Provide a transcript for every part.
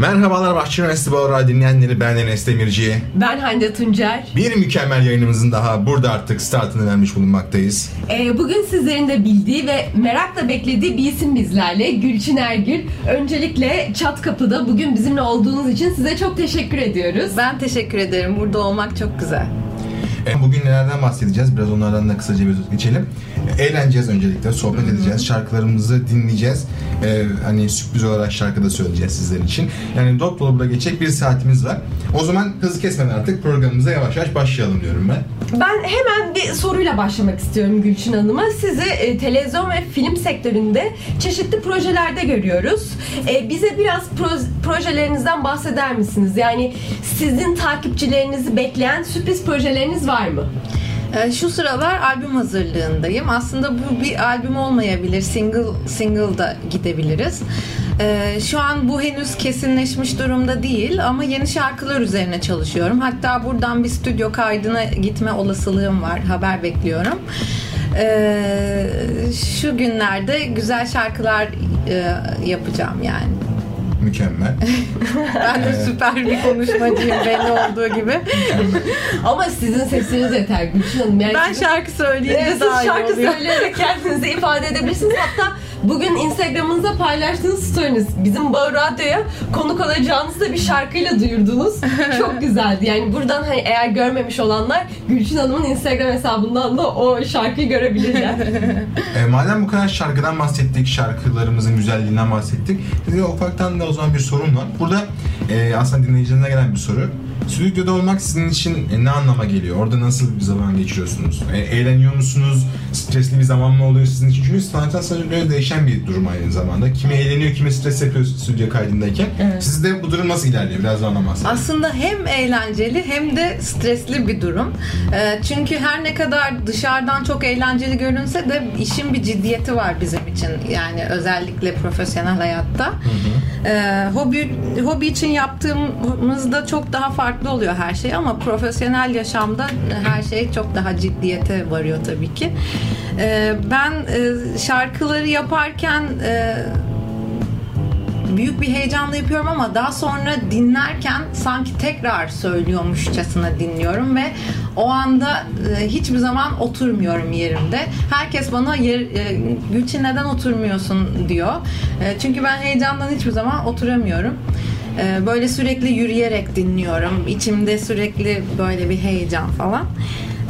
Merhabalar Bahçe Üniversitesi Bağır dinleyenleri ben Enes Demirci. Ben Hande Tuncer. Bir mükemmel yayınımızın daha burada artık startını vermiş bulunmaktayız. Ee, bugün sizlerin de bildiği ve merakla beklediği bir isim bizlerle Gülçin Ergül. Öncelikle Çat Kapı'da bugün bizimle olduğunuz için size çok teşekkür ediyoruz. Ben teşekkür ederim. Burada olmak çok güzel. E, Bugün nelerden bahsedeceğiz? Biraz onlardan da kısaca bir geçelim. Eğleneceğiz öncelikle, sohbet edeceğiz, şarkılarımızı dinleyeceğiz. Ee, hani sürpriz olarak şarkı da söyleyeceğiz sizler için. Yani dop dolu burada geçecek bir saatimiz var. O zaman hızlı kesmeden artık programımıza yavaş yavaş başlayalım diyorum ben. Ben hemen bir soruyla başlamak istiyorum Gülçin Hanım'a. Sizi e, televizyon ve film sektöründe çeşitli projelerde görüyoruz. E, bize biraz pro- projelerinizden bahseder misiniz? Yani sizin takipçilerinizi bekleyen sürpriz projeleriniz var mı? Ee, Şu sıralar albüm hazırlığındayım. Aslında bu bir albüm olmayabilir. Single single da gidebiliriz. Ee, Şu an bu henüz kesinleşmiş durumda değil ama yeni şarkılar üzerine çalışıyorum. Hatta buradan bir stüdyo kaydına gitme olasılığım var. Haber bekliyorum. Ee, Şu günlerde güzel şarkılar e, yapacağım yani. Mükemmel. Ben de süper bir konuşmacıyım belli olduğu gibi. Ama sizin sesiniz yeter Gülçin Hanım. Yani Ben şarkı söyleyince Evet, daha siz iyi şarkı oluyor. söyleyerek kendinizi ifade edebilirsiniz. Hatta bugün Instagram'ınızda paylaştığınız story'niz bizim Bağır Radyo'ya konuk olacağınızı da bir şarkıyla duyurdunuz. Çok güzeldi. Yani buradan hani eğer görmemiş olanlar Gülçin Hanım'ın Instagram hesabından da o şarkıyı görebilirler. E, madem bu kadar şarkıdan bahsettik, şarkılarımızın güzelliğinden bahsettik. Size ufaktan da o zaman bir sorun var. Burada e, aslında dinleyicilerine gelen bir soru. Stüdyoda olmak sizin için e, ne anlama geliyor? Orada nasıl bir zaman geçiriyorsunuz? E, eğleniyor musunuz? Stresli bir zaman mı oluyor sizin için? Çünkü sanatçıdan sanatçıya değişen bir durum aynı zamanda. Kimi eğleniyor, kimi stres yapıyor stüdyo kaydındayken. Evet. Sizde bu durum nasıl ilerliyor? Biraz daha bahsedin. Aslında hem eğlenceli hem de stresli bir durum. Ee, Çünkü her ne kadar dışarıdan çok eğlenceli görünse de işin bir ciddiyeti var bizim için. Yani özellikle profesyonel hayatta. Ee, hobi hobi için yaptığımızda çok daha farklı oluyor her şey ama profesyonel yaşamda her şey çok daha ciddiyete varıyor tabii ki. Ee, ben e, şarkıları yaparken e, büyük bir heyecanla yapıyorum ama daha sonra dinlerken sanki tekrar söylüyormuşçasına dinliyorum ve o anda e, hiçbir zaman oturmuyorum yerimde. Herkes bana yer, Gülçin neden oturmuyorsun diyor. Çünkü ben heyecandan hiçbir zaman oturamıyorum. E, böyle sürekli yürüyerek dinliyorum. İçimde sürekli böyle bir heyecan falan.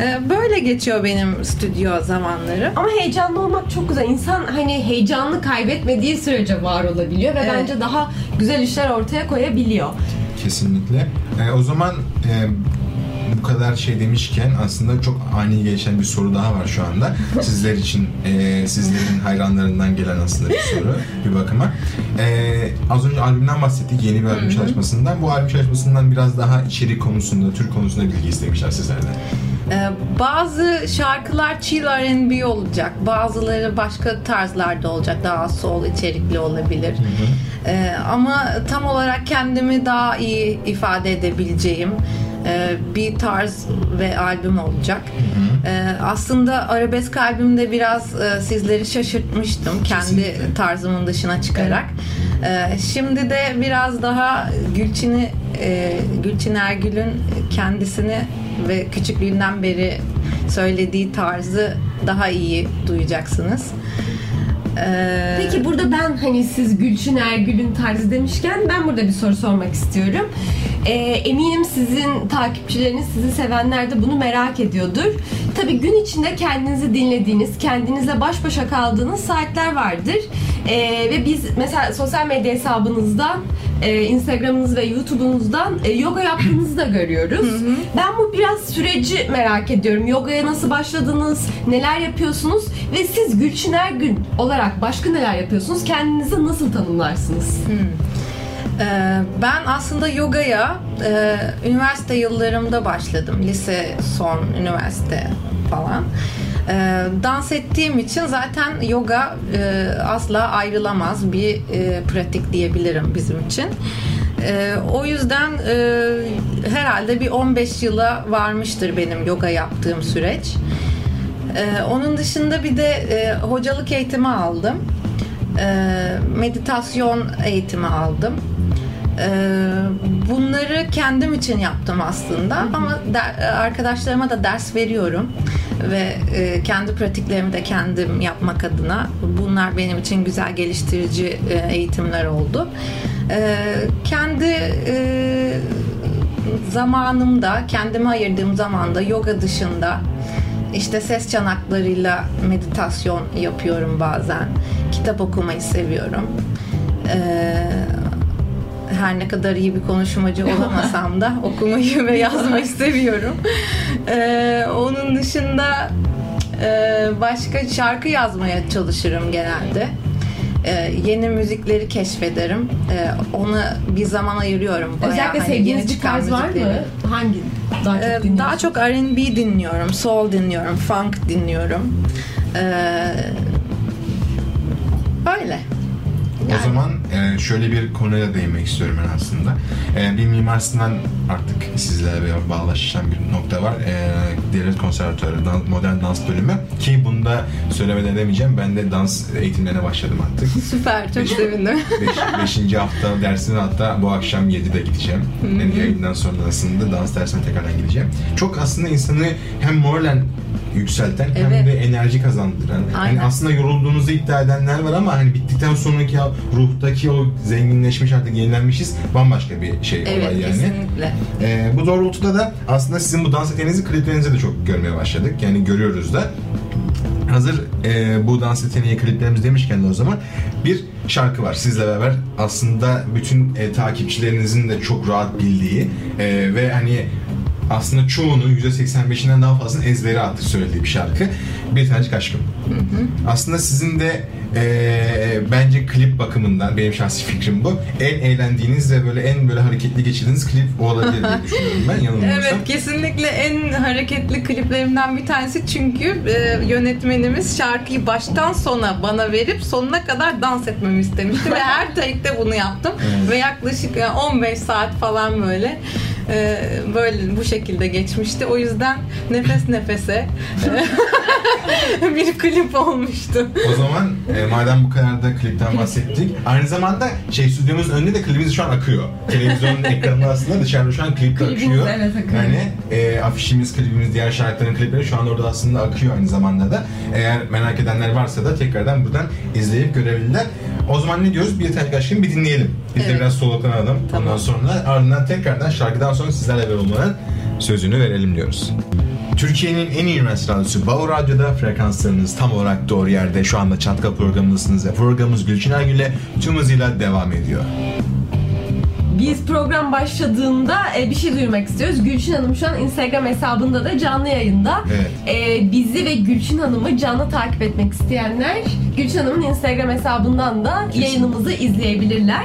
E, böyle geçiyor benim stüdyo zamanları. Ama heyecanlı olmak çok güzel. İnsan hani heyecanını kaybetmediği sürece var olabiliyor ve Evet. bence daha güzel işler ortaya koyabiliyor. Kesinlikle. E, o zaman e, kadar şey demişken aslında çok ani gelişen bir soru daha var şu anda. Sizler için, e, sizlerin hayranlarından gelen aslında bir soru bir bakıma. E, az önce albümden bahsettik, yeni bir albüm çalışmasından. Bu albüm çalışmasından biraz daha içerik konusunda, tür konusunda bilgi istemişler sizlerden. Ee, Bazı şarkılar chill R&B olacak. Bazıları başka tarzlarda olacak. Daha soul içerikli olabilir. Ee, ama tam olarak kendimi daha iyi ifade edebileceğim e, bir tarz ve albüm olacak. Ee, aslında arabesk albümde biraz e, sizleri şaşırtmıştım kendi tarzımın dışına çıkarak. Şimdi de biraz daha Gülçin'i e, Gülçin Ergül'ün kendisini ve küçüklüğünden beri söylediği tarzı daha iyi duyacaksınız. Ee, Peki burada ben hani siz Gülçin Ergül'ün tarzı demişken ben burada bir soru sormak istiyorum. Ee, eminim sizin takipçileriniz, sizi sevenler de bunu merak ediyordur. Tabii gün içinde kendinizi dinlediğiniz, kendinizle baş başa kaldığınız saatler vardır. Ee, ve biz mesela sosyal medya hesabınızdan, e, Instagram'ınız ve YouTube'unuzdan e, yoga yaptığınızı da görüyoruz. Ben bu biraz süreci merak ediyorum. Yogaya nasıl başladınız, neler yapıyorsunuz ve siz Gülçin Ergün olarak başka neler yapıyorsunuz? Kendinizi nasıl tanımlarsınız? Ee, Ben aslında yogaya e, üniversite yıllarımda başladım. Lise son, üniversite falan. Ee, dans ettiğim için zaten yoga e, asla ayrılamaz bir e, pratik diyebilirim bizim için. Ee, o yüzden herhalde bir 15 yıla varmıştır benim yoga yaptığım süreç. Ee, onun dışında bir de hocalık eğitimi aldım. Ee, meditasyon eğitimi aldım. Ee, bunları kendim için yaptım aslında ama der, arkadaşlarıma da ders veriyorum ve e, kendi pratiklerimi de kendim yapmak adına bunlar benim için güzel geliştirici e, eğitimler oldu. E, kendi e, zamanımda, kendime ayırdığım zamanda yoga dışında işte ses çanaklarıyla meditasyon yapıyorum bazen. Kitap okumayı seviyorum. Ee, her ne kadar iyi bir konuşmacı olamasam da okumayı ve yazmayı seviyorum. Ee, onun dışında e, başka şarkı yazmaya çalışırım genelde. Ee, yeni müzikleri keşfederim. Ee, ona bir zaman ayırıyorum. Bayağı Özellikle hani sevdiğiniz bir tarz var mı? Hangi daha çok Ee, dinliyorsunuz? daha çok R&B dinliyorum, soul dinliyorum, funk dinliyorum. Ee, öyle. Zaman e, şöyle bir konuya değinmek istiyorum ben aslında. E, bir Mimar Sinan artık sizlerle bağlaşan bir nokta var. E, Devlet Konservatuarı Modern Dans Bölümü. Ki bunda söylemeden demeyeceğim. Ben de dans eğitimlerine başladım artık. Süper, çok Beş- sevindim. Beş, beşinci hafta dersine hatta bu akşam 7'de gideceğim. Yani yayından sonrasında dans dersine tekrardan gideceğim. Çok aslında insanı hem moralen yükselten hem Evet. de enerji kazandıran. Aynen. Yani aslında yorulduğunuzu iddia edenler var ama hani bittikten sonraki ruhtaki o zenginleşmiş artık yenilenmişiz bambaşka bir şey Evet, olay yani. kesinlikle. Ee, bu doğrultuda da aslında sizin bu dans yeteneğinizi kliplerinizde de çok görmeye başladık. Yani görüyoruz da. Hazır e, bu dans yeteneği kliplerimiz demişken de o zaman bir şarkı var sizle beraber aslında bütün e, takipçilerinizin de çok rahat bildiği e, ve hani aslında çoğunun %85'inden daha fazlasının ezberi artık söylediği bir şarkı. Bir tanecik aşkım. Aslında sizin de e, bence klip bakımından benim şahsi fikrim bu. En eğlendiğiniz ve böyle en böyle hareketli geçirdiğiniz klip o olabilir diye düşünüyorum ben yanılmıyorsam. Evet kesinlikle en hareketli kliplerimden bir tanesi çünkü e, yönetmenimiz şarkıyı baştan sona bana verip sonuna kadar dans etmemi istemişti ve her take'te bunu yaptım Evet. ve yaklaşık e, 15 saat falan böyle e, böyle bu şekilde geçmişti. O yüzden nefes nefese bir klip olmuştu. O zaman e, madem bu kadar da klipten bahsettik. Aynı zamanda şey stüdyomuzun önünde de klibimiz şu an akıyor. Televizyonun ekranında aslında dışarıda şu an klip akıyor. evet, akıyor. Yani e, afişimiz, klibimiz, diğer şarkıların klipleri şu an orada aslında akıyor aynı zamanda da. Eğer merak edenler varsa da tekrardan buradan izleyip görebilirler. O zaman ne diyoruz? Bir tane aşkım bir dinleyelim. Biz de Evet. biraz soluklanalım. Tamam. Ondan sonra ardından tekrardan şarkıdan sonra sizlerle beraber olmanın sözünü verelim diyoruz. Türkiye'nin en iyi üniversite radyosu Bau Radyo'da frekanslarınız tam olarak doğru yerde. Şu anda Çatkal programındasınız ve programımız Gülçin Ergül'le tüm hızıyla devam ediyor. Biz program başladığında e, bir şey duyurmak istiyoruz. Gülçin Hanım şu an Instagram hesabında da canlı yayında. Evet. E, bizi ve Gülçin Hanım'ı canlı takip etmek isteyenler Gülçin Hanım'ın Instagram hesabından da Kesinlikle. yayınımızı izleyebilirler.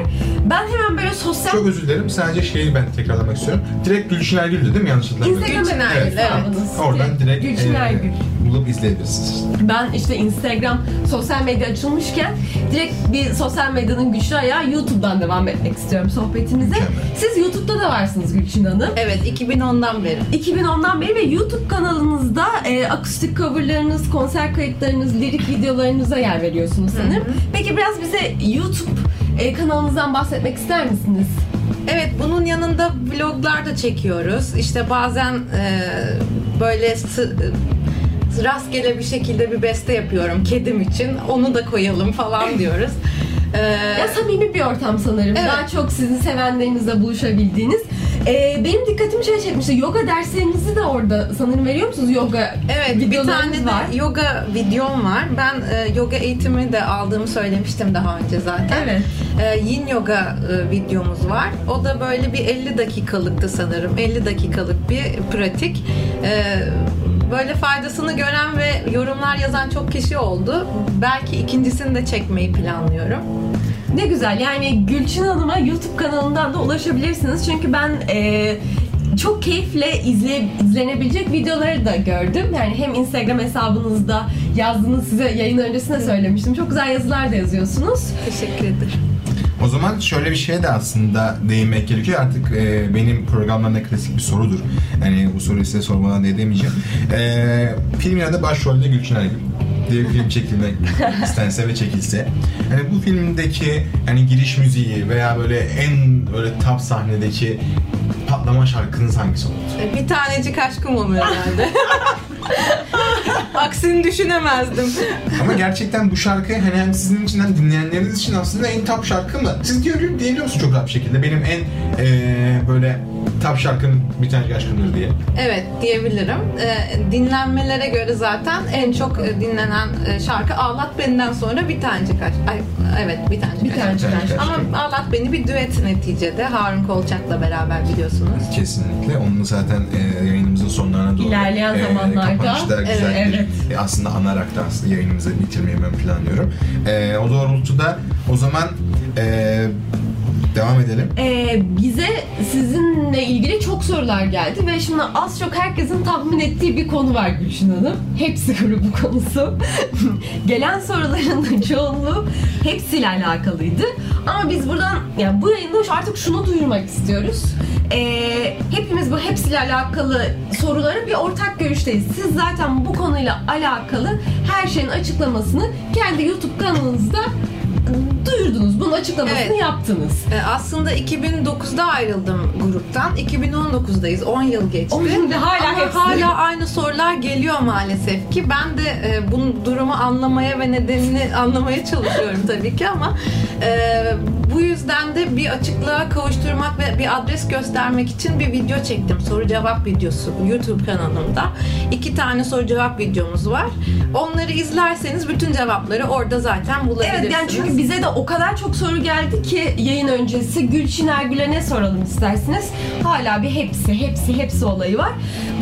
Ben hemen böyle sosyal Çok özür dilerim. Sadece şeyi ben tekrarlamak istiyorum. Direkt Gülçin Ergül'dü değil mi? Yanlış hatırlamıyorum. Instagram Gülçin Ergül, evet. hesabınız. Oradan direkt Gülçin e, Ergül. Bulup izleyebilirsiniz. Ben işte Instagram sosyal medya açılmışken direkt bir sosyal medyanın güçlü ayağı YouTube'dan devam etmek istiyorum sohbetimize. Siz YouTube'da da varsınız Gülçin Hanım. Evet 2010'dan beri. 2010'dan beri ve YouTube kanalınızda e, akustik coverlarınız, konser kayıtlarınız, lirik videolarınıza yer veriyorsunuz sanırım. Peki biraz bize YouTube e, kanalınızdan bahsetmek ister misiniz? Evet bunun yanında vloglar da çekiyoruz. İşte bazen e, böyle rastgele bir şekilde bir beste yapıyorum kedim için. Onu da koyalım falan diyoruz. E, Ya samimi bir ortam sanırım. Evet. Daha çok sizin sevenlerinizle buluşabildiğiniz. E, benim dikkatimi şey çekmişti. Yoga derslerinizi de orada sanırım veriyor musunuz? Yoga Evet bir tane de var. yoga videom var. Ben e, yoga eğitimi de aldığımı söylemiştim daha önce zaten. Evet. E, yin yoga e, videomuz var. O da böyle bir 50 dakikalıktı sanırım. 50 dakikalık bir pratik. E, böyle faydasını gören ve yorumlar yazan çok kişi oldu. Belki ikincisini de çekmeyi planlıyorum. Ne güzel. Yani Gülçin Hanım'a YouTube kanalından da ulaşabilirsiniz. Çünkü ben e, çok keyifle izleye, izlenebilecek videoları da gördüm. Yani hem Instagram hesabınızda yazdığınız size yayın öncesinde söylemiştim. Çok güzel yazılar da yazıyorsunuz. Teşekkür ederim. O zaman şöyle bir şeye de aslında değinmek gerekiyor. Artık e, benim programlarımda klasik bir sorudur. Yani bu soruyu size sormadan da edemeyeceğim. E, filmin adı başrolde Gülçin Ergül. diye bir film çekilmek istense ve çekilse. Hani bu filmdeki hani giriş müziği veya böyle en böyle top sahnedeki patlama şarkınız hangisi olurdu? Bir tanecik aşkım oluyor herhalde. Aksini düşünemezdim. Ama gerçekten bu şarkı hani hem sizin için hem dinleyenleriniz için aslında en top şarkı mı? Siz diyor, diyebiliyor musunuz çok rahat bir şekilde? Benim en eee, böyle top şarkım bir tane aşkımdır diye. Evet diyebilirim. Ee, dinlenmelere göre zaten en çok e, dinlenen e, şarkı Ağlat Beni'den sonra bir tanecik aşk. Ay, evet bir tanecik Bir aşk. Ama Ağlat Beni bir düet neticede. Harun Kolçak'la beraber biliyorsunuz. Kesinlikle. Onun zaten eee, yayınımızın sonlarına doğru İlerleyen eee, zamanlarda. kapanışta güzel Evet, bir evet. e, aslında anarak da aslında yayınımızı bitirmeyi ben planlıyorum. Eee, o doğrultuda o zaman eee, devam edelim. Ee, bize sizinle ilgili çok sorular geldi ve şimdi az çok herkesin tahmin ettiği bir konu var Gülşin Hanım. Hepsi grubu konusu. Gelen soruların da çoğunluğu hepsiyle alakalıydı. Ama biz buradan yani bu yayında artık şunu duyurmak istiyoruz. Ee, hepimiz bu hepsiyle alakalı soruları bir ortak görüşteyiz. Siz zaten bu konuyla alakalı her şeyin açıklamasını kendi YouTube kanalınızda duyurdunuz. Bunun açıklamasını Evet. yaptınız. Ee, aslında 2009'da ayrıldım gruptan. 2019'dayız. 10 yıl geçti. Onun da hala Ama hepsi. hala aynı sorular geliyor maalesef ki. Ben de e, bu durumu anlamaya ve nedenini anlamaya çalışıyorum tabii ki ama e, bu yüzden de bir açıklığa kavuşturmak ve bir adres göstermek için bir video çektim. Soru cevap videosu YouTube kanalımda. İki tane soru cevap videomuz var. Onları izlerseniz bütün cevapları orada zaten bulabilirsiniz. Evet yani çünkü bize de o kadar çok soru geldi ki yayın öncesi Gülçin Ergül'e ne soralım istersiniz? Hala bir hepsi, hepsi, hepsi olayı var.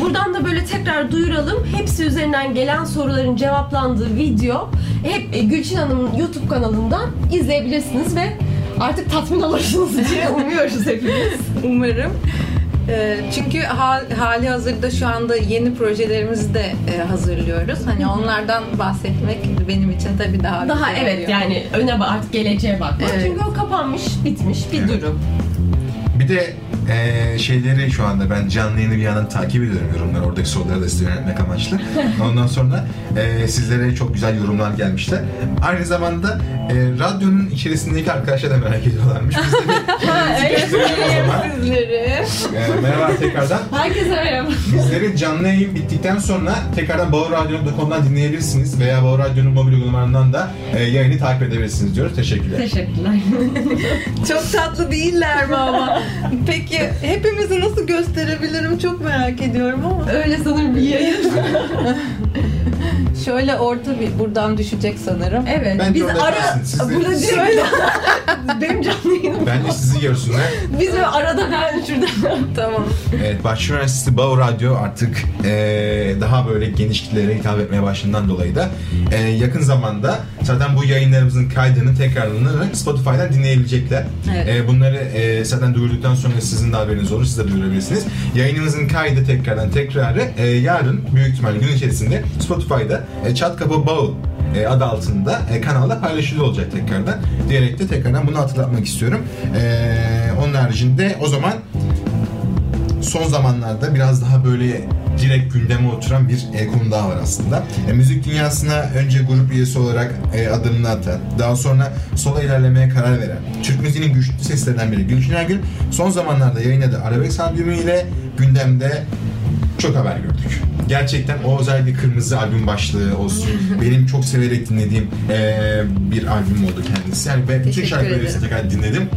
Buradan da böyle tekrar duyuralım. Hepsi üzerinden gelen soruların cevaplandığı video hep e, Gülçin Hanım'ın YouTube kanalından izleyebilirsiniz ve artık tatmin olursunuz diye umuyoruz hepimiz. Umarım. Ee, Çünkü hal, hali hazırda şu anda yeni projelerimizi de e, hazırlıyoruz. Hani onlardan bahsetmek benim için tabii daha Daha güzel evet oluyor. yani öne bak artık geleceğe bakmak. Evet. Çünkü o kapanmış, bitmiş bir durum. Bir de eee, şeyleri şu anda ben canlı yayını bir yandan takip ediyorum yorumları. Oradaki soruları da size yönetmek amaçlı. Ondan sonra eee, sizlere çok güzel yorumlar gelmişler. Aynı zamanda eee, radyonun içerisindeki arkadaşlar da merak ediyorlarmış. Biz de bir. Sizleri. Eee, merhaba tekrardan. Herkese merhaba. Bizleri canlı yayın bittikten sonra tekrardan bauradyo.com'dan dinleyebilirsiniz veya Bauer Radyo'nun mobil uygulamalarından da eee, yayını takip edebilirsiniz diyoruz. Teşekkürler. Teşekkürler. Çok tatlı değiller mi ama? Peki hepimizi nasıl gösterebilirim çok merak ediyorum ama. Öyle sanırım bir yayın. Şöyle orta bir buradan düşecek sanırım. Evet. Bence biz ara siz de- burada direkt benim canlı yayınım. Bence sizi görsünler. Biz böyle arada ben şurada. Tamam. Evet, Bahçe Üniversitesi Bağ Radyo artık eee, daha böyle geniş kitlelere hitap etmeye başladığından dolayı da eee, yakın zamanda zaten bu yayınlarımızın kaydını tekrarını Spotify'dan dinleyebilecekler. Evet. Eee, bunları eee, zaten duyurduktan sonra sizin de haberiniz olur, siz de duyurabilirsiniz. Yayınımızın kaydı tekrardan tekrarı eee, yarın büyük ihtimalle gün içerisinde Spotify'da e, Çat Kapı Bağ e, adı altında e, kanalda paylaşılıyor olacak tekrardan diyerek de tekrardan bunu hatırlatmak istiyorum. Eee, onun haricinde o zaman son zamanlarda biraz daha böyle direkt gündeme oturan bir e, konu daha var aslında. E, müzik dünyasına önce grup üyesi olarak e, adımını atan, daha sonra sola ilerlemeye karar veren, Türk müziğinin güçlü seslerinden biri Gülçin Ergül son zamanlarda yayınladığı Arabesk albümüyle gündemde çok haber gördük. Gerçekten o özellikle Kırmızı albüm başlığı olsun. benim çok severek dinlediğim e, bir albüm oldu kendisi. Yani ben bütün şarkıları tekrar dinledim.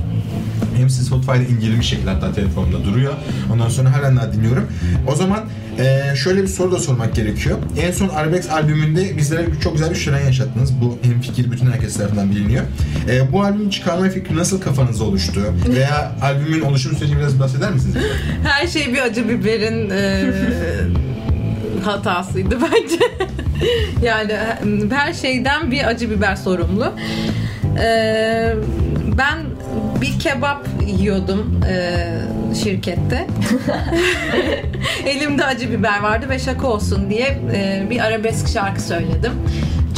Hepsi Spotify'da indirilmiş şekilde hatta telefonumda duruyor. Ondan sonra halen daha dinliyorum. O zaman e, şöyle bir soru da sormak gerekiyor. En son Arbex albümünde bizlere çok güzel bir şölen yaşattınız. Bu hem fikir bütün herkes tarafından biliniyor. E, bu albümü çıkarma fikri nasıl kafanızda oluştu? Veya albümün oluşum sürecini biraz bahseder misiniz? Her şey bir acı biberin e, hatasıydı bence. yani her şeyden bir acı biber sorumlu. E, ben bir kebap yiyordum e, şirkette. Elimde acı biber vardı ve şaka olsun diye e, bir arabesk şarkı söyledim.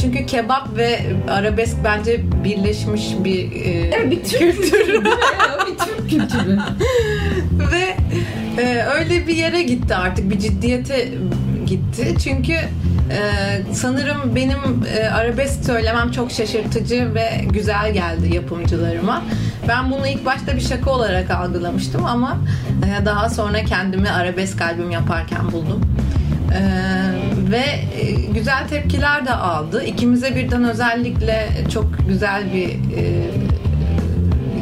Çünkü kebap ve arabesk bence birleşmiş bir e, Evet bir Türk kültürü. bir Türk kültürü. ve e, öyle bir yere gitti artık bir ciddiyete gitti çünkü Ee, sanırım benim e, arabesk söylemem çok şaşırtıcı ve güzel geldi yapımcılarıma. Ben bunu ilk başta bir şaka olarak algılamıştım ama e, daha sonra kendimi arabesk albüm yaparken buldum. Ee, ve e, güzel tepkiler de aldı. İkimize birden özellikle çok güzel bir e,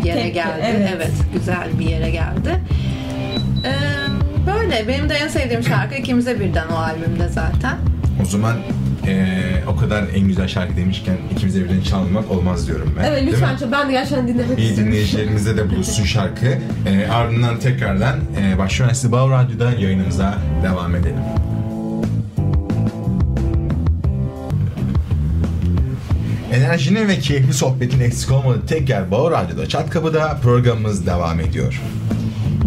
yere Tepki, geldi. evet. güzel bir yere geldi. Ee, böyle benim de en sevdiğim şarkı ikimize birden o albümde zaten. O zaman eee, o kadar en güzel şarkı demişken ikimize birden çalmak olmaz diyorum ben. Evet lütfen çok ben de gerçekten dinlemek İyi istiyorum. dinleyicilerimize de buluşsun şarkı. Eee, ardından tekrardan eee Başka Üniversitesi Bağ Radyo'da yayınımıza devam edelim. Enerjinin ve keyifli sohbetin eksik olmadığı tek yer Bağ Radyo'da Çat Kapı'da programımız devam ediyor.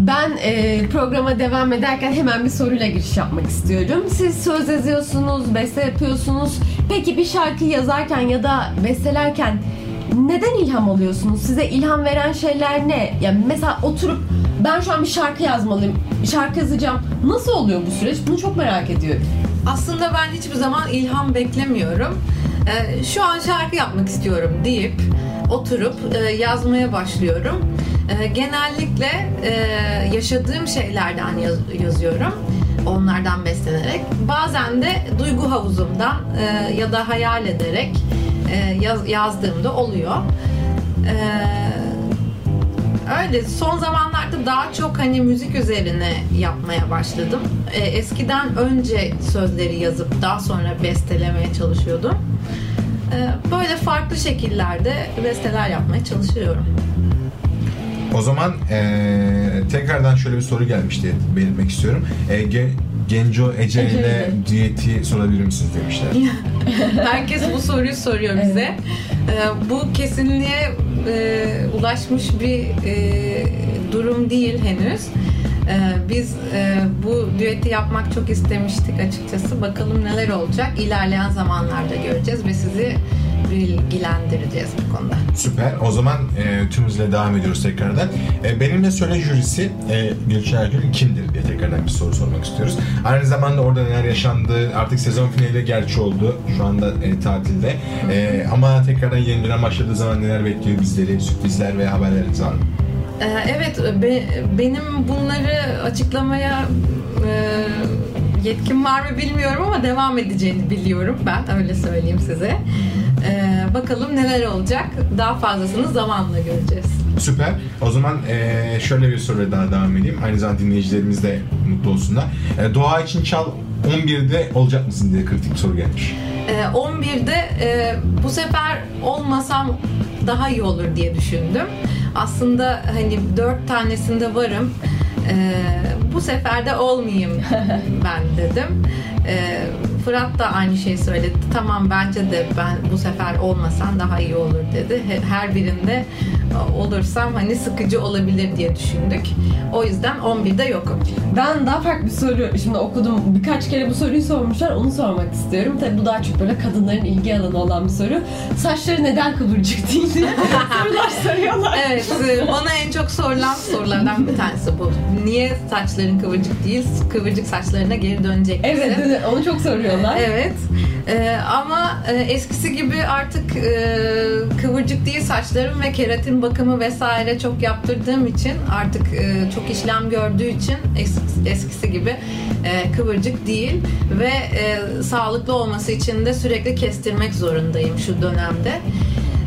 Ben e, programa devam ederken hemen bir soruyla giriş yapmak istiyorum. Siz söz yazıyorsunuz, beste yapıyorsunuz. Peki bir şarkı yazarken ya da bestelerken neden ilham alıyorsunuz? Size ilham veren şeyler ne? Yani mesela oturup ben şu an bir şarkı yazmalıyım, bir şarkı yazacağım. Nasıl oluyor bu süreç? Bunu çok merak ediyorum. Aslında ben hiçbir zaman ilham beklemiyorum. Ee, şu an şarkı yapmak istiyorum deyip oturup e, yazmaya başlıyorum. E, genellikle e, yaşadığım şeylerden yaz- yazıyorum. Onlardan beslenerek. Bazen de duygu havuzumdan e, ya da hayal ederek e, yaz- yazdığımda oluyor. Eee Öyle son zamanlarda daha çok hani müzik üzerine yapmaya başladım. Ee, eskiden önce sözleri yazıp daha sonra bestelemeye çalışıyordum. Ee, böyle farklı şekillerde besteler yapmaya çalışıyorum. O zaman eee, tekrardan şöyle bir soru gelmişti belirtmek istiyorum. Ge- Genco Ece ile düeti sorabilir misiniz demişler. Herkes bu soruyu soruyor bize. Ee, bu kesinliğe e, ulaşmış bir e, durum değil henüz. Ee, biz e, bu düeti yapmak çok istemiştik açıkçası. Bakalım neler olacak. İlerleyen zamanlarda göreceğiz ve sizi bilgilendireceğiz bu konuda. Süper. O zaman e, tüm hızla devam ediyoruz tekrardan. E, benimle söyle jürisi e, Gülşen Ergül kimdir diye tekrardan bir soru sormak istiyoruz. Aynı zamanda orada neler yaşandı, artık sezon finali gerçi oldu. Şu anda e, tatilde. E, ama tekrardan yeni dönem başladığı zaman neler bekliyor bizleri, sürprizler ve haberleriniz var mı? Ee, Evet, be- benim bunları açıklamaya e, yetkim var mı bilmiyorum ama devam edeceğini biliyorum ben öyle söyleyeyim size. Ee, bakalım neler olacak. Daha fazlasını zamanla göreceğiz. Süper. O zaman e, şöyle bir soruyla daha devam edeyim. Aynı zamanda dinleyicilerimiz de mutlu olsunlar. E, Doğa için çal 11'de olacak mısın diye kritik bir soru gelmiş. Ee, 11'de e, bu sefer olmasam daha iyi olur diye düşündüm. Aslında hani dört tanesinde varım. Ee, bu sefer de olmayayım ben dedim. Ee, Fırat da aynı şeyi söyledi. Tamam bence de ben bu sefer olmasan daha iyi olur dedi. He- Her birinde olursam hani sıkıcı olabilir diye düşündük. O yüzden 11'de yokum. Ben daha farklı bir soru şimdi okudum. Birkaç kere bu soruyu sormuşlar. Onu sormak istiyorum. Tabii bu daha çok böyle kadınların ilgi alanı olan bir soru. Saçları neden kıvırcık değil diye sorular soruyorlar. Evet, e, bana en çok sorulan sorulardan bir tanesi bu. Niye saçların kıvırcık değil, kıvırcık saçlarına geri dönecek? Evet, onu çok soruyorlar. Evet. E, ama e, eskisi gibi artık e, kıvırcık değil saçlarım ve keratin bakımı vesaire çok yaptırdığım için artık e, çok işlem gördüğü için es- eskisi gibi e, kıvırcık değil ve e, sağlıklı olması için de sürekli kestirmek zorundayım şu dönemde.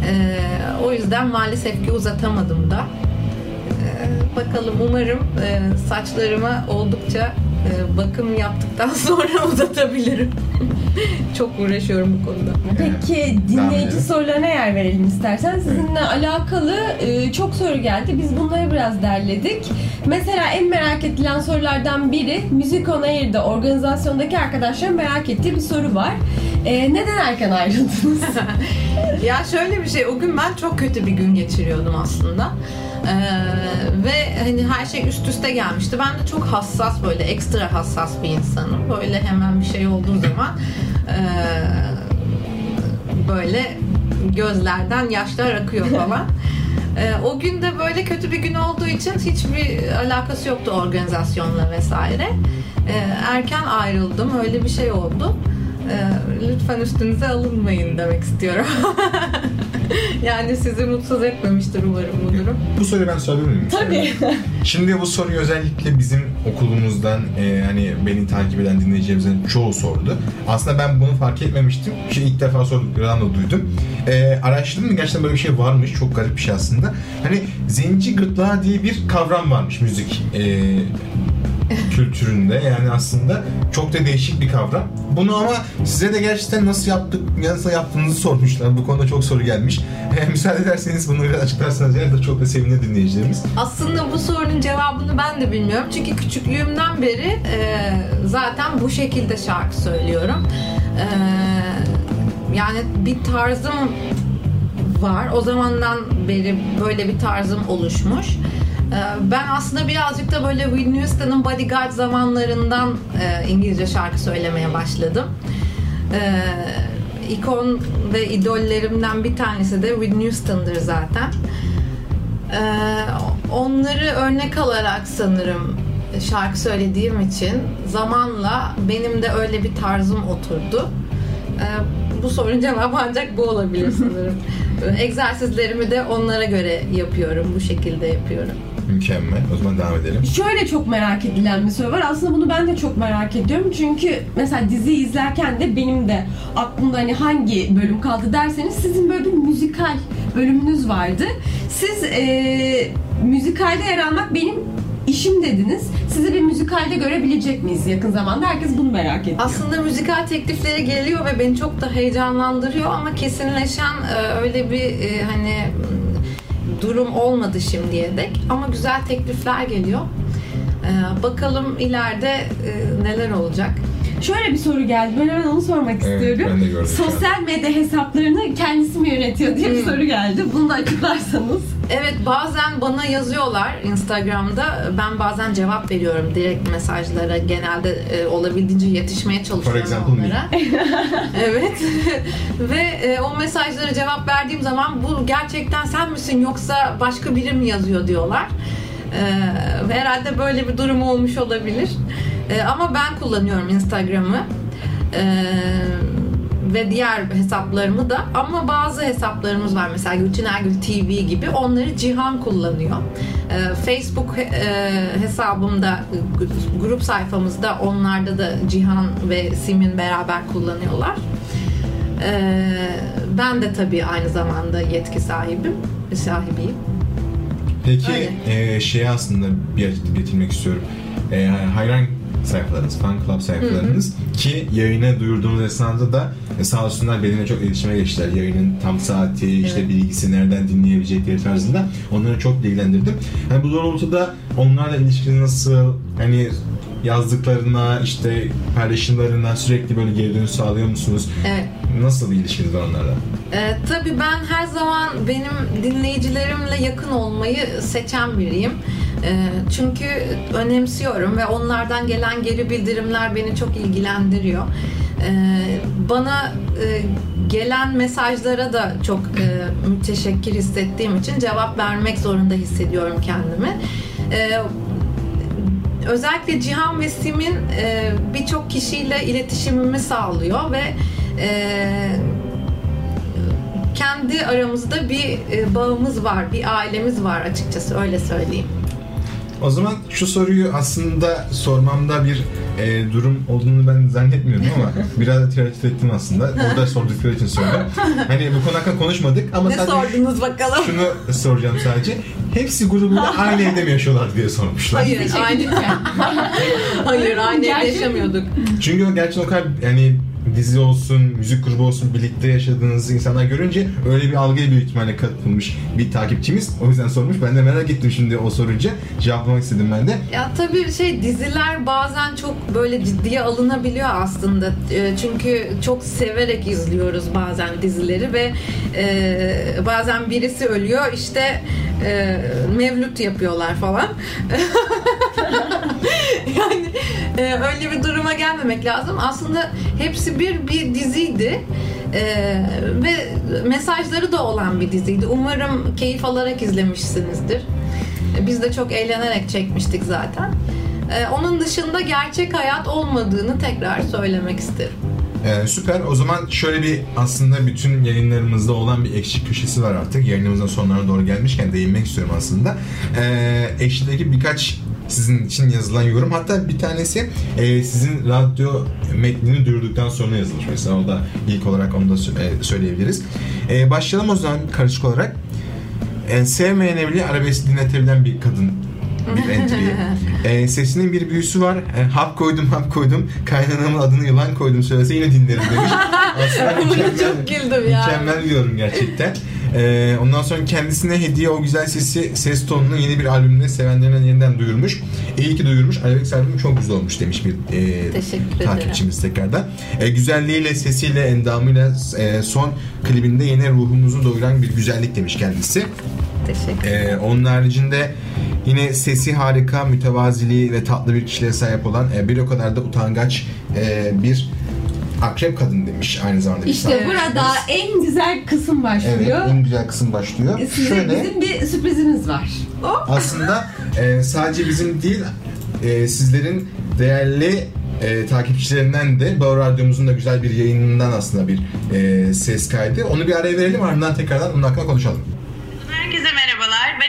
E, o yüzden maalesef ki uzatamadım da. E, bakalım umarım e, saçlarıma oldukça e, bakım yaptıktan sonra uzatabilirim. Çok uğraşıyorum bu konuda. Peki dinleyici sorularına yer verelim istersen. Sizinle alakalı e, çok soru geldi. Biz bunları biraz derledik. Mesela en merak edilen sorulardan biri Müzik On Air'de organizasyondaki arkadaşların merak ettiği bir soru var. E, neden erken ayrıldınız? Ya şöyle bir şey, o gün ben çok kötü bir gün geçiriyordum aslında. Ee, ve hani her şey üst üste gelmişti. Ben de çok hassas böyle ekstra hassas bir insanım. Böyle hemen bir şey olduğu zaman ee, böyle gözlerden yaşlar akıyor falan. Ee, o gün de böyle kötü bir gün olduğu için hiçbir alakası yoktu organizasyonla vesaire. Ee, erken ayrıldım. Öyle bir şey oldu. Ee, lütfen üstünüze alınmayın demek istiyorum. yani sizi mutsuz etmemiştir umarım bu durum. Bu soruyu ben sorabilir miyim? Tabii. Şimdi bu soruyu özellikle bizim okulumuzdan e, hani beni takip eden dinleyicilerimizin çoğu sordu. Aslında ben bunu fark etmemiştim. Şimdi ilk defa sorduklarından da duydum. E, araştırdım gerçekten böyle bir şey varmış. Çok garip bir şey aslında. Hani zenci gırtlağı diye bir kavram varmış müzik e, kültüründe yani aslında çok da değişik bir kavram. Bunu ama size de gerçekten nasıl yaptık, nasıl yaptığınızı sormuşlar. Bu konuda çok soru gelmiş. E, müsaade ederseniz biraz açıklarsanız eğer de çok da sevinir dinleyicilerimiz. Aslında bu sorunun cevabını ben de bilmiyorum. Çünkü küçüklüğümden beri e, zaten bu şekilde şarkı söylüyorum. E, yani bir tarzım var. O zamandan beri böyle bir tarzım oluşmuş. E, ben aslında birazcık da böyle Whitney Houston'ın Bodyguard zamanlarından e, İngilizce şarkı söylemeye başladım. E, ikon ve idollerimden bir tanesi de Whitney Houston'dır zaten. Ee, onları örnek alarak sanırım şarkı söylediğim için zamanla benim de öyle bir tarzım oturdu. Ee, bu sorunun cevabı ancak bu olabilir sanırım. Egzersizlerimi de onlara göre yapıyorum. Bu şekilde yapıyorum. Mükemmel. O zaman devam edelim. Şöyle çok merak edilen bir soru var. Aslında bunu ben de çok merak ediyorum. Çünkü mesela dizi izlerken de benim de aklımda hani hangi bölüm kaldı derseniz sizin böyle bir müzikal bölümünüz vardı. Siz e, müzikalde yer almak benim işim dediniz. Sizi bir müzikalde görebilecek miyiz yakın zamanda? Herkes bunu merak ediyor. Aslında müzikal teklifleri geliyor ve beni çok da heyecanlandırıyor ama kesinleşen e, öyle bir e, hani durum olmadı şimdiye dek. Ama güzel teklifler geliyor. E, bakalım ileride e, neler olacak. Şöyle bir soru geldi. Ben hemen onu sormak Evet, istiyorum. Sosyal medya hesaplarını kendisi mi yönetiyor diye bir Hmm. soru geldi. Bunu da açıklarsanız. Evet bazen bana yazıyorlar Instagram'da. Ben bazen cevap veriyorum direkt mesajlara. Genelde e, olabildiğince yetişmeye çalışıyorum example me. onlara. evet. Ve e, o mesajlara cevap verdiğim zaman bu gerçekten sen misin yoksa başka biri mi yazıyor diyorlar. E, herhalde böyle bir durum olmuş olabilir. E, ama ben kullanıyorum Instagram'ı. E, ve diğer hesaplarımı da ama bazı hesaplarımız var mesela Gülçin Ergül TV gibi onları Cihan kullanıyor. Ee, Facebook e, hesabımda grup sayfamızda onlarda da Cihan ve Simin beraber kullanıyorlar. Ee, ben de tabii aynı zamanda yetki sahibim, sahibiyim. Peki Öyle. e, şeye aslında bir açıklık getirmek istiyorum. E, hayran sayfalarınız, fan club sayfalarınız ki yayına duyurduğunuz esnada da e, sağ olsunlar benimle çok iletişime geçtiler. Yayının tam saati, işte Evet. bilgisi nereden dinleyebilecekleri tarzında. Onları çok bilgilendirdim. Yani bu doğrultuda onlarla ilişkiniz nasıl? Hani yazdıklarına, işte paylaşımlarına sürekli böyle geri dönüş sağlıyor musunuz? Evet. Nasıl bir ilişkiniz var onlarla? Ee, tabii ben her zaman benim dinleyicilerimle yakın olmayı seçen biriyim. Ee, çünkü önemsiyorum ve onlardan gelen geri bildirimler beni çok ilgilendiriyor. Ee, bana e, gelen mesajlara da çok e, müteşekkir hissettiğim için cevap vermek zorunda hissediyorum kendimi. Ee, özellikle Cihan ve Sim'in e, birçok kişiyle iletişimimi sağlıyor ve kendi aramızda bir bağımız var, bir ailemiz var açıkçası öyle söyleyeyim. O zaman şu soruyu aslında sormamda bir e, durum olduğunu ben zannetmiyordum ama biraz da tereddüt ettim aslında. Orada sordukları için sordum. Hani bu konu hakkında konuşmadık ama ne sadece sordunuz bakalım? şunu soracağım sadece. Hepsi grubuyla aynı evde mi yaşıyorlar diye sormuşlar. Hayır, aynı. Hayır, aynı evde yaşamıyorduk. Çünkü o gerçekten o kadar yani dizi olsun, müzik grubu olsun birlikte yaşadığınız insanlar görünce öyle bir algıya büyük ihtimalle katılmış bir takipçimiz. O yüzden sormuş. Ben de merak ettim şimdi o sorunca. Cevaplamak istedim ben de. Ya tabii şey diziler bazen çok böyle ciddiye alınabiliyor aslında. E, Çünkü çok severek izliyoruz bazen dizileri ve e, bazen birisi ölüyor işte e, mevlüt yapıyorlar falan. e, öyle bir duruma gelmemek lazım. Aslında hepsi bir bir diziydi. E, ve mesajları da olan bir diziydi. Umarım keyif alarak izlemişsinizdir. Biz de çok eğlenerek çekmiştik zaten. Ee, onun dışında gerçek hayat olmadığını tekrar söylemek isterim. Ee, süper. O zaman şöyle bir aslında bütün yayınlarımızda olan bir ekşi köşesi var artık. Yayınımızın sonlarına doğru gelmişken değinmek istiyorum aslında. Ee, ekşideki birkaç sizin için yazılan yorum. Hatta bir tanesi e, sizin radyo metnini duyurduktan sonra yazılmış mesela. O da ilk olarak onu da e, söyleyebiliriz. E, başlayalım o zaman karışık olarak. E, sevmeyene bile arabesk dinletebilen bir kadın bir entry. E, sesinin bir büyüsü var. E, hap koydum hap koydum. Kaynanamın adını yılan koydum söylese yine dinlerim demiş. Aslında mükemmel, çok güldüm ya. mükemmel bir yorum gerçekten. E, ondan sonra kendisine hediye o güzel sesi, ses tonunu yeni bir albümle sevenlerine yeniden duyurmuş. İyi ki duyurmuş. Alex albümü çok güzel olmuş demiş bir e, ederim. takipçimiz tekrardan. E, güzelliğiyle, sesiyle, endamıyla e, son klibinde yine ruhumuzu doyuran bir güzellik demiş kendisi. Teşekkür Ee, onun haricinde yine sesi harika, mütevaziliği ve tatlı bir kişiliğe sahip olan e, bir o kadar da utangaç e, bir akrep kadın demiş aynı zamanda. İşte burada en güzel kısım Evet, başlıyor. en güzel kısım başlıyor. Size Şöyle bizim bir sürprizimiz var. aslında e, sadece bizim değil e, sizlerin değerli e, takipçilerinden de Bağır Radyomuzun da güzel bir yayınından aslında bir e, ses kaydı. Onu bir araya verelim ardından tekrardan onun hakkında konuşalım.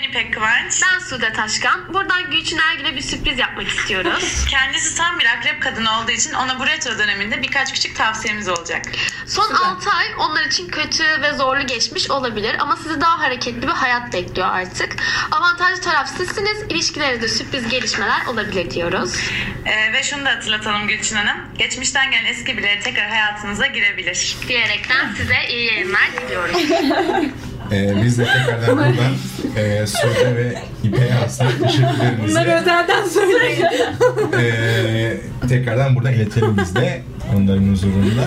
Ben İpek Kıvanç. Ben Sude Taşkan. Buradan Gülçin Ergül'e bir sürpriz yapmak istiyoruz. Kendisi tam bir akrep kadını olduğu için ona bu retro döneminde birkaç küçük tavsiyemiz olacak. Son 6 ay onlar için kötü ve zorlu geçmiş olabilir ama sizi daha hareketli bir hayat bekliyor artık. Avantajlı taraf sizsiniz. İlişkilerinizde sürpriz gelişmeler olabilir diyoruz. Ee, ve şunu da hatırlatalım Gülçin Hanım. Geçmişten gelen eski birileri tekrar hayatınıza girebilir. Diyerekten size iyi yayınlar diliyoruz. E, biz de tekrardan buradan e, Sude ve İpek'e aslında teşekkürlerimizi Bunları özelden söyleyin. e, tekrardan buradan iletelim biz de onların huzurunda.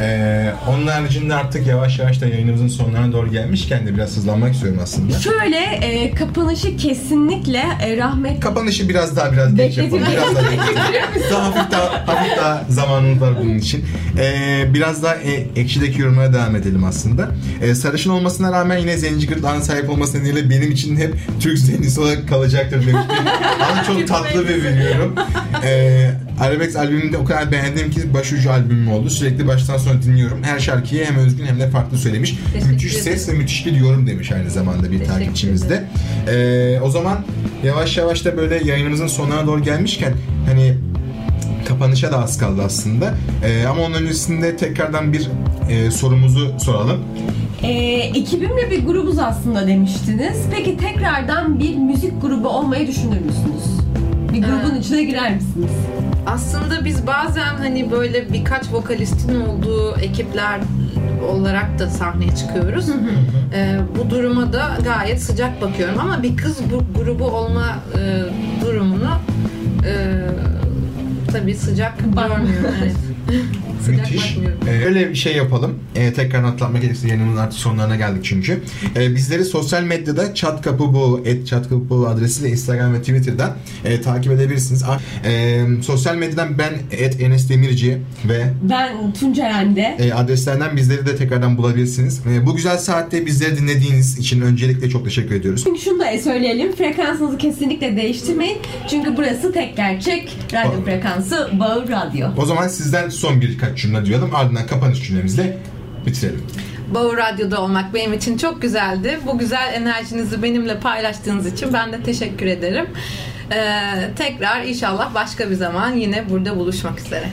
E, onun haricinde artık yavaş yavaş da yayınımızın sonlarına doğru gelmişken de biraz hızlanmak istiyorum aslında. Şöyle e, kapanışı kesinlikle e, rahmet Kapanışı biraz daha biraz geç yapalım. Biraz daha daha hafif daha, hafif daha zamanımız var bunun için. Ee, biraz daha e, ekşideki yorumlara devam edelim aslında. Ee, sarışın olmasına rağmen yine zenci gırtlağına sahip olması nedeniyle benim için hep Türk zencisi olarak kalacaktır demiş. Ama çok tatlı bir biliyorum. Ee, Arabex albümünde o kadar beğendim ki başucu albümüm oldu. Sürekli baştan sona dinliyorum. Her şarkıyı hem özgün hem de farklı söylemiş. Teşekkür müthiş ederim. ses ve müthiş bir yorum demiş aynı zamanda bir Teşekkür takipçimiz de. Ee, o zaman yavaş yavaş da böyle yayınımızın sonuna doğru gelmişken hani kapanışa da az kaldı aslında. Ee, ama onun öncesinde tekrardan bir e, sorumuzu soralım. E, ekibimle bir grubuz aslında demiştiniz. Peki tekrardan bir müzik grubu olmayı düşünür müsünüz? Bir grubun içine girer misiniz? Aslında biz bazen hani böyle birkaç vokalistin olduğu ekipler olarak da sahneye çıkıyoruz. Ee, bu duruma da gayet sıcak bakıyorum ama bir kız bu grubu olma e, durumunu e, tabii sıcak görmüyorum. Evet. Müthiş. Ee, öyle bir şey yapalım. Ee, tekrar hatırlatmak gerekirse yayınımızın artık sonlarına geldik çünkü. Ee, bizleri sosyal medyada Çat Kapı Bu, et Çat Kapı Bu adresiyle Instagram ve Twitter'dan e, takip edebilirsiniz. E, sosyal medyadan ben et Enes Demirci ve Ben Tunceren'de. e, adreslerden bizleri de tekrardan bulabilirsiniz. E, bu güzel saatte bizleri dinlediğiniz için öncelikle çok teşekkür ediyoruz. Çünkü şunu da söyleyelim. Frekansınızı kesinlikle değiştirmeyin. Çünkü burası tek gerçek radyo frekansı Bağır Radyo. O zaman sizden son birkaç cümle duyalım. Ardından kapanış cümlemizle bitirelim. Bağır Radyo'da olmak benim için çok güzeldi. Bu güzel enerjinizi benimle paylaştığınız için ben de teşekkür ederim. Ee, tekrar inşallah başka bir zaman yine burada buluşmak üzere.